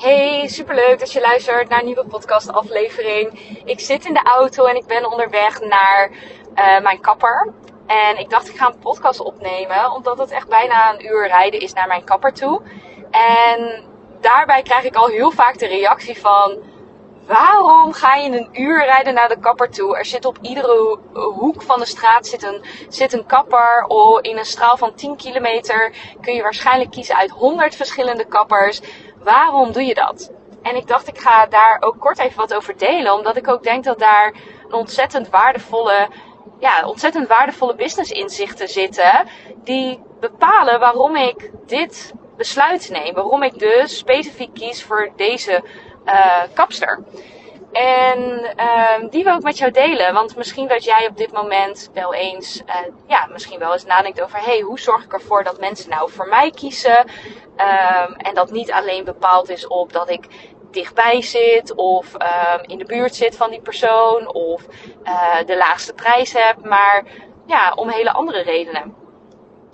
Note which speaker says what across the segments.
Speaker 1: Hey, superleuk dat je luistert naar een nieuwe podcastaflevering. Ik zit in de auto en ik ben onderweg naar uh, mijn kapper. En ik dacht, ik ga een podcast opnemen, omdat het echt bijna een uur rijden is naar mijn kapper toe. En daarbij krijg ik al heel vaak de reactie van: waarom ga je een uur rijden naar de kapper toe? Er zit op iedere hoek van de straat zit een, zit een kapper. Oh, in een straal van 10 kilometer kun je waarschijnlijk kiezen uit 100 verschillende kappers. Waarom doe je dat? En ik dacht, ik ga daar ook kort even wat over delen, omdat ik ook denk dat daar ontzettend waardevolle, ja, ontzettend waardevolle business inzichten zitten, die bepalen waarom ik dit besluit neem. Waarom ik dus specifiek kies voor deze uh, kapster. En uh, die wil ik met jou delen. Want misschien dat jij op dit moment wel eens, uh, ja, misschien wel eens nadenkt over: hey, hoe zorg ik ervoor dat mensen nou voor mij kiezen? Um, en dat niet alleen bepaald is op dat ik dichtbij zit of um, in de buurt zit van die persoon of uh, de laagste prijs heb, maar ja, om hele andere redenen.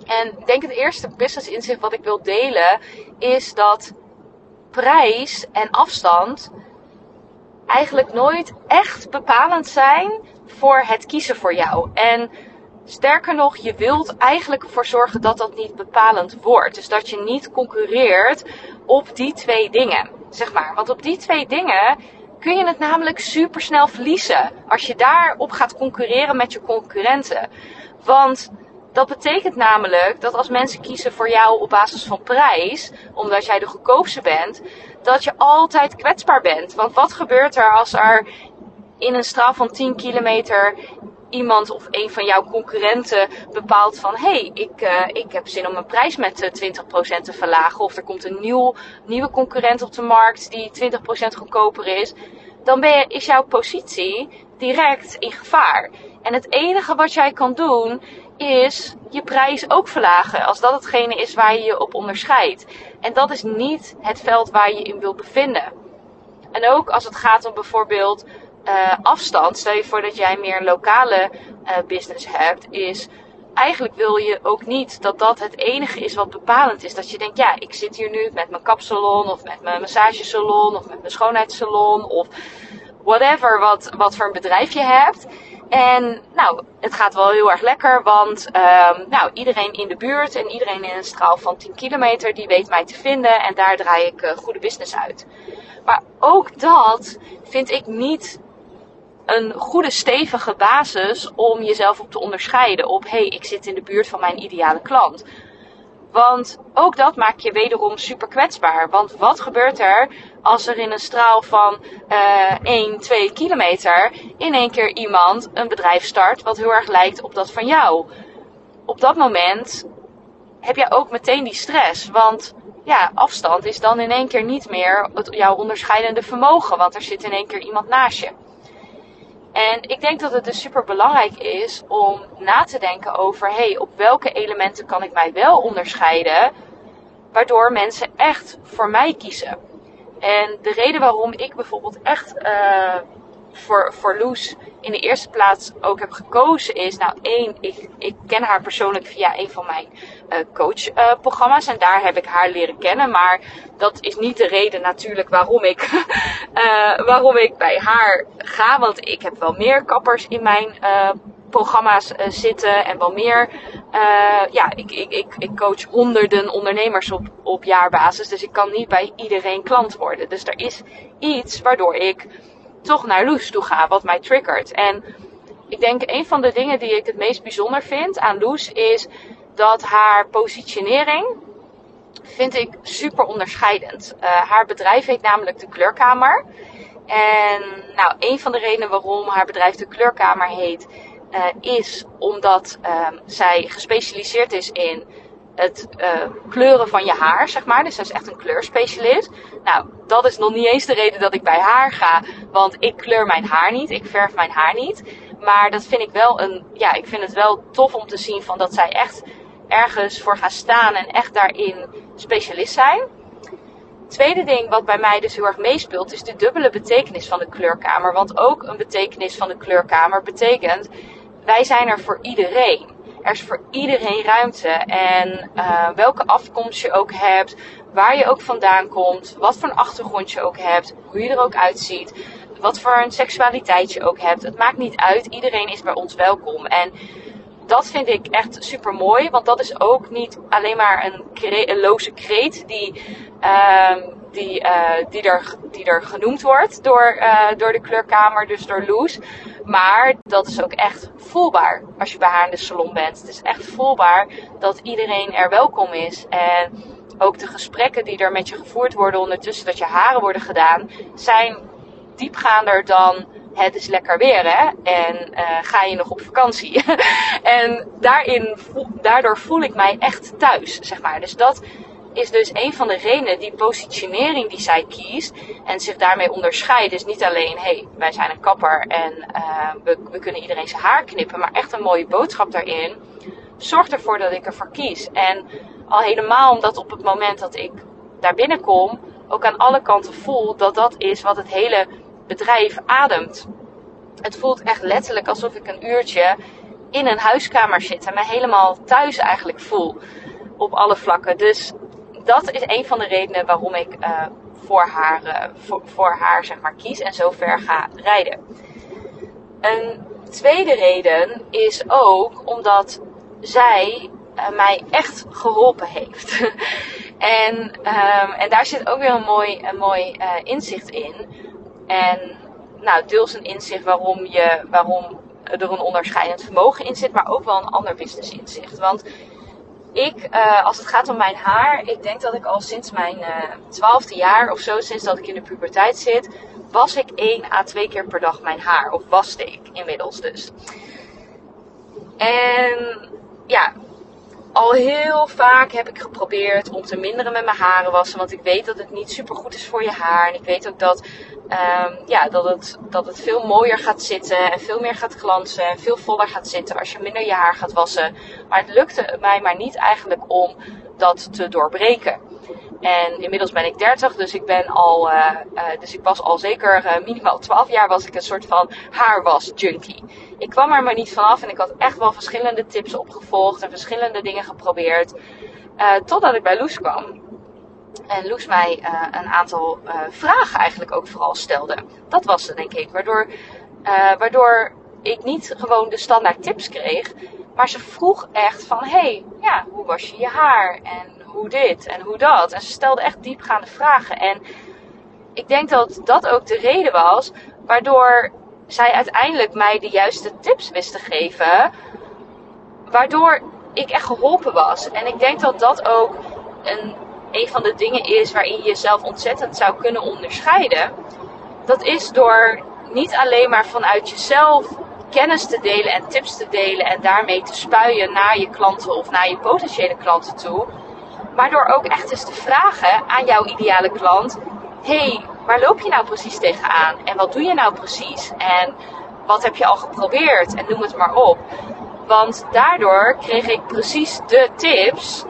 Speaker 1: En ik denk het eerste business inzicht wat ik wil delen is dat prijs en afstand eigenlijk nooit echt bepalend zijn voor het kiezen voor jou. En sterker nog, je wilt eigenlijk ervoor zorgen dat dat niet bepalend wordt. Dus dat je niet concurreert op die twee dingen, zeg maar. Want op die twee dingen kun je het namelijk super snel verliezen als je daarop gaat concurreren met je concurrenten. Want dat betekent namelijk dat als mensen kiezen voor jou op basis van prijs, omdat jij de goedkoopste bent, dat je altijd kwetsbaar bent. Want wat gebeurt er als er in een straal van 10 kilometer iemand of een van jouw concurrenten bepaalt van hé, hey, ik, uh, ik heb zin om mijn prijs met 20% eh, te verlagen. Of er komt een nieuw, nieuwe concurrent op de markt die 20% goedkoper is. Dan ben je, is jouw positie direct in gevaar. En het enige wat jij kan doen is je prijs ook verlagen. Als dat hetgene is waar je je op onderscheidt. En dat is niet het veld waar je in wilt bevinden. En ook als het gaat om bijvoorbeeld uh, afstand. Stel je voor dat jij meer een lokale uh, business hebt. Is eigenlijk wil je ook niet dat dat het enige is wat bepalend is. Dat je denkt, ja, ik zit hier nu met mijn kapsalon of met mijn massagesalon of met mijn schoonheidssalon of whatever wat, wat voor een bedrijf je hebt. En nou, het gaat wel heel erg lekker, want um, nou, iedereen in de buurt en iedereen in een straal van 10 kilometer, die weet mij te vinden en daar draai ik uh, goede business uit. Maar ook dat vind ik niet een goede stevige basis om jezelf op te onderscheiden. Op, hé, hey, ik zit in de buurt van mijn ideale klant. Want ook dat maakt je wederom super kwetsbaar. Want wat gebeurt er als er in een straal van uh, 1, 2 kilometer in één keer iemand een bedrijf start wat heel erg lijkt op dat van jou? Op dat moment heb je ook meteen die stress. Want ja, afstand is dan in één keer niet meer jouw onderscheidende vermogen. Want er zit in één keer iemand naast je. En ik denk dat het dus super belangrijk is om na te denken over: hey, op welke elementen kan ik mij wel onderscheiden, waardoor mensen echt voor mij kiezen. En de reden waarom ik bijvoorbeeld echt uh, voor, voor Loes in de eerste plaats ook heb gekozen is, nou één, ik, ik ken haar persoonlijk via een van mijn uh, coachprogramma's en daar heb ik haar leren kennen. Maar dat is niet de reden natuurlijk waarom ik, uh, waarom ik bij haar want ik heb wel meer kappers in mijn programma's zitten en wel meer. ja, ik, ik, ik, ik coach honderden ondernemers op, op jaarbasis, dus ik kan niet bij iedereen klant worden. Dus er is iets waardoor ik toch naar Loes toe ga, wat mij triggert. En ik denk een van de dingen die ik het meest bijzonder vind aan Loes is dat haar positionering vind ik super onderscheidend. Uh, haar bedrijf heet namelijk de Kleurkamer. En nou, een van de redenen waarom haar bedrijf de Kleurkamer heet, uh, is omdat um, zij gespecialiseerd is in het uh, kleuren van je haar, zeg maar. Dus zij is echt een kleurspecialist. Nou, dat is nog niet eens de reden dat ik bij haar ga. Want ik kleur mijn haar niet. Ik verf mijn haar niet. Maar dat vind ik wel een, ja, ik vind het wel tof om te zien van dat zij echt ergens voor gaan staan en echt daarin specialist zijn. Tweede ding wat bij mij dus heel erg meespeelt, is de dubbele betekenis van de kleurkamer. Want ook een betekenis van de kleurkamer betekent, wij zijn er voor iedereen er is voor iedereen ruimte. En uh, welke afkomst je ook hebt, waar je ook vandaan komt, wat voor een achtergrond je ook hebt, hoe je er ook uitziet, wat voor een seksualiteit je ook hebt. Het maakt niet uit. Iedereen is bij ons welkom. En dat vind ik echt super mooi. Want dat is ook niet alleen maar een, loze kreet die, uh, die, uh, die, er, die er genoemd wordt door, uh, door de kleurkamer, dus door Loes. Maar dat is ook echt voelbaar als je bij haar in de salon bent. Het is echt voelbaar dat iedereen er welkom is. En ook de gesprekken die er met je gevoerd worden ondertussen dat je haren worden gedaan, zijn diepgaander dan het is lekker weer hè en uh, ga je nog op vakantie. en daarin, daardoor voel ik mij echt thuis, zeg maar. Dus dat is dus een van de redenen, die positionering die zij kiest en zich daarmee onderscheidt. Dus niet alleen, hé, hey, wij zijn een kapper en uh, we, we kunnen iedereen zijn haar knippen, maar echt een mooie boodschap daarin. Zorgt ervoor dat ik ervoor kies. En al helemaal omdat op het moment dat ik daar binnenkom, ook aan alle kanten voel dat dat is wat het hele bedrijf ademt. Het voelt echt letterlijk alsof ik een uurtje in een huiskamer zit en me helemaal thuis eigenlijk voel op alle vlakken. Dus dat is een van de redenen waarom ik uh, voor, haar, uh, voor, haar zeg maar, kies en zo ver ga rijden. Een tweede reden is ook omdat zij uh, mij echt geholpen heeft. en, um, en daar zit ook weer een mooi, een mooi inzicht in. En nou, deels een inzicht waarom, je, waarom er een onderscheidend vermogen in zit, maar ook wel een ander business inzicht. Want ik, uh, als het gaat om mijn haar, ik denk dat ik al sinds mijn uh, twaalfde jaar of zo, sinds dat ik in de puberteit zit, was ik één à twee keer per dag mijn haar. Of waste ik inmiddels dus. En ja, al heel vaak heb ik geprobeerd om te minderen met mijn haren wassen. Want ik weet dat het niet super goed is voor je haar. En ik weet ook dat, um, ja, dat, het, dat het veel mooier gaat zitten. En veel meer gaat glanzen. En veel voller gaat zitten als je minder je haar gaat wassen. Maar het lukte mij maar niet eigenlijk om dat te doorbreken. En inmiddels ben ik 30, dus ik ben al, uh, uh, dus ik was al zeker uh, minimaal 12 jaar was ik een soort van haarwas junkie. Ik kwam er maar niet vanaf en ik had echt wel verschillende tips opgevolgd en verschillende dingen geprobeerd. totdat ik bij Loes kwam. En Loes mij een aantal vragen eigenlijk ook vooral stelde. Dat was het denk ik, waardoor, waardoor ik niet gewoon de standaard tips kreeg. Maar ze vroeg echt van, hey, ja, hoe was je je haar? En hoe dit en hoe dat. En ze stelde echt diepgaande vragen. En ik denk dat dat ook de reden was waardoor zij uiteindelijk mij de juiste tips wist te geven. Waardoor ik echt geholpen was. En ik denk dat dat ook een, een van de dingen is waarin je jezelf ontzettend zou kunnen onderscheiden. Dat is door niet alleen maar vanuit jezelf kennis te delen en tips te delen en daarmee te spuien naar je klanten of naar je potentiële klanten toe. Maar door ook echt eens te vragen aan jouw ideale klant: hey, waar loop je nou precies tegenaan? En wat doe je nou precies? En wat heb je al geprobeerd? En noem het maar op. Want daardoor kreeg ik precies de tips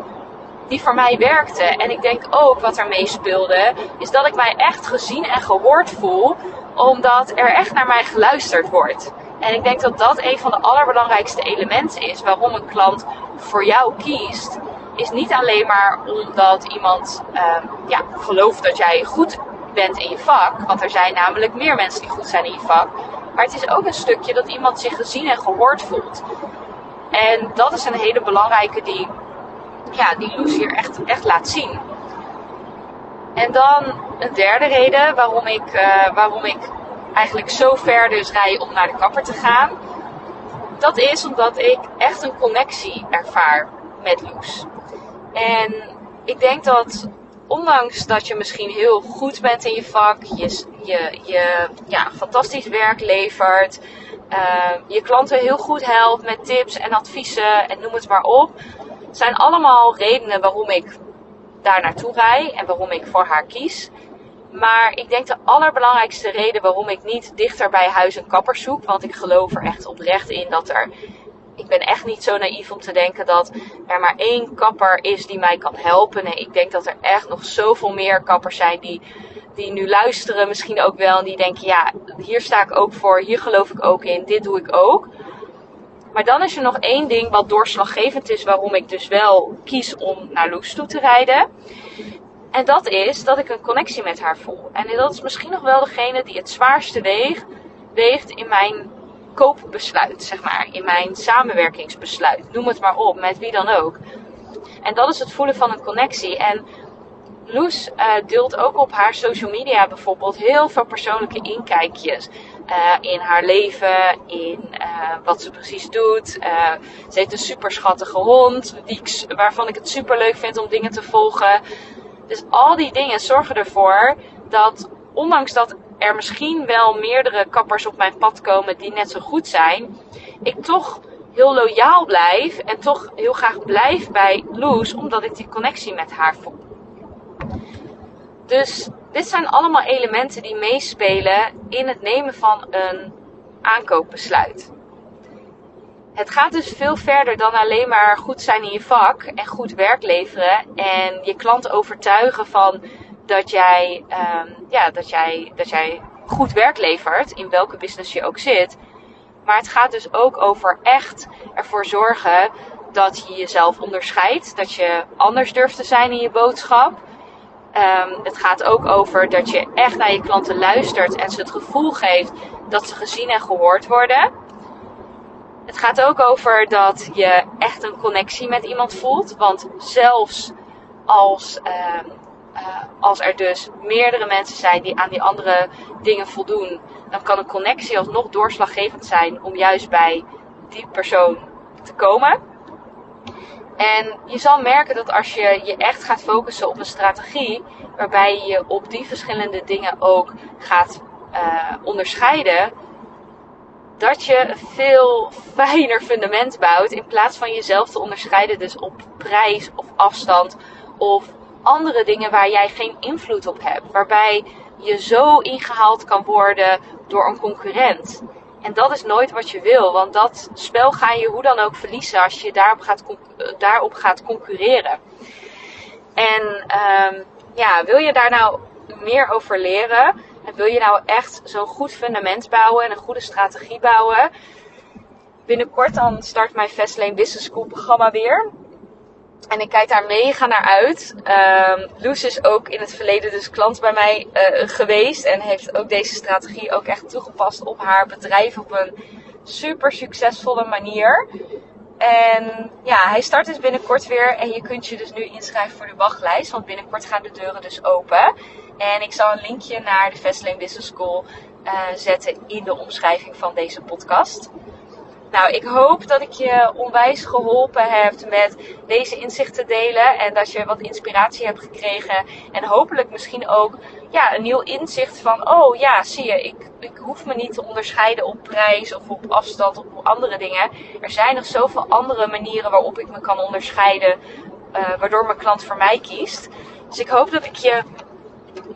Speaker 1: die voor mij werkten. En ik denk ook wat er mee speelde, is dat ik mij echt gezien en gehoord voel, omdat er echt naar mij geluisterd wordt. En ik denk dat dat een van de allerbelangrijkste elementen is waarom een klant voor jou kiest is niet alleen maar omdat iemand uh, ja, gelooft dat jij goed bent in je vak. Want er zijn namelijk meer mensen die goed zijn in je vak. Maar het is ook een stukje dat iemand zich gezien en gehoord voelt. En dat is een hele belangrijke die, ja, die Loes hier echt, echt laat zien. En dan een derde reden waarom ik, uh, waarom ik eigenlijk zo ver dus rij om naar de kapper te gaan. Dat is omdat ik echt een connectie ervaar met Loes. En ik denk dat ondanks dat je misschien heel goed bent in je vak, je, je, je ja, fantastisch werk levert, uh, je klanten heel goed helpt met tips en adviezen en noem het maar op, zijn allemaal redenen waarom ik daar naartoe rij en waarom ik voor haar kies. Maar ik denk de allerbelangrijkste reden waarom ik niet dichter bij huis een kapper zoek, want ik geloof er echt oprecht in dat er ik ben echt niet zo naïef om te denken dat er maar één kapper is die mij kan helpen. Nee, ik denk dat er echt nog zoveel meer kappers zijn die, die nu luisteren, misschien ook wel. En die denken, ja, hier sta ik ook voor, hier geloof ik ook in, dit doe ik ook. Maar dan is er nog één ding wat doorslaggevend is waarom ik dus wel kies om naar Loes toe te rijden. En dat is dat ik een connectie met haar voel. En dat is misschien nog wel degene die het zwaarste weegt, weegt in mijn koopbesluit, zeg maar. In mijn samenwerkingsbesluit. Noem het maar op, met wie dan ook. En dat is het voelen van een connectie. En Loes uh, deelt ook op haar social media bijvoorbeeld heel veel persoonlijke inkijkjes. Uh, in haar leven, in uh, wat ze precies doet. ze heeft een super schattige hond, waarvan ik het super leuk vind om dingen te volgen. Dus al die dingen zorgen ervoor dat, ondanks dat er misschien wel meerdere kappers op mijn pad komen die net zo goed zijn, ik toch heel loyaal blijf en toch heel graag blijf bij Loes, omdat ik die connectie met haar voel. Dus dit zijn allemaal elementen die meespelen in het nemen van een aankoopbesluit. Het gaat dus veel verder dan alleen maar goed zijn in je vak en goed werk leveren en je klant overtuigen van dat jij, um, ja, dat jij, dat jij goed werk levert, in welke business je ook zit. Maar het gaat dus ook over echt ervoor zorgen dat je jezelf onderscheidt, dat je anders durft te zijn in je boodschap. Um, het gaat ook over dat je echt naar je klanten luistert en ze het gevoel geeft dat ze gezien en gehoord worden. Het gaat ook over dat je echt een connectie met iemand voelt. Want zelfs als, uh, uh, als er dus meerdere mensen zijn die aan die andere dingen voldoen, dan kan een connectie alsnog doorslaggevend zijn om juist bij die persoon te komen. En je zal merken dat als je je echt gaat focussen op een strategie, waarbij je op die verschillende dingen ook gaat uh, onderscheiden, dat je een veel fijner fundament bouwt in plaats van jezelf te onderscheiden, dus op prijs of afstand of andere dingen waar jij geen invloed op hebt, waarbij je zo ingehaald kan worden door een concurrent. En dat is nooit wat je wil, want dat spel ga je hoe dan ook verliezen als je daarop gaat, daarop gaat concurreren. En um, ja, wil je daar nou meer over leren? En wil je nou echt zo'n goed fundament bouwen en een goede strategie bouwen? Binnenkort dan start mijn Fastlane Business School programma weer. En ik kijk daar mega naar uit. Um, Loes is ook in het verleden dus klant bij mij uh, geweest. En heeft ook deze strategie ook echt toegepast op haar bedrijf op een super succesvolle manier. En ja, hij start dus binnenkort weer. En je kunt je dus nu inschrijven voor de wachtlijst. Want binnenkort gaan de deuren dus open. En ik zal een linkje naar de Vestlane Business School uh, zetten in de omschrijving van deze podcast. Nou, ik hoop dat ik je onwijs geholpen heb met deze inzichten delen. En dat je wat inspiratie hebt gekregen. En hopelijk misschien ook ja, een nieuw inzicht van: oh ja, zie je, ik, ik hoef me niet te onderscheiden op prijs of op afstand of op andere dingen. Er zijn nog zoveel andere manieren waarop ik me kan onderscheiden. Uh, waardoor mijn klant voor mij kiest. Dus ik hoop dat ik je,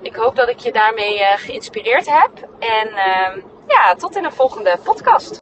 Speaker 1: ik hoop dat ik je daarmee uh, geïnspireerd heb. En uh, ja, tot in een volgende podcast.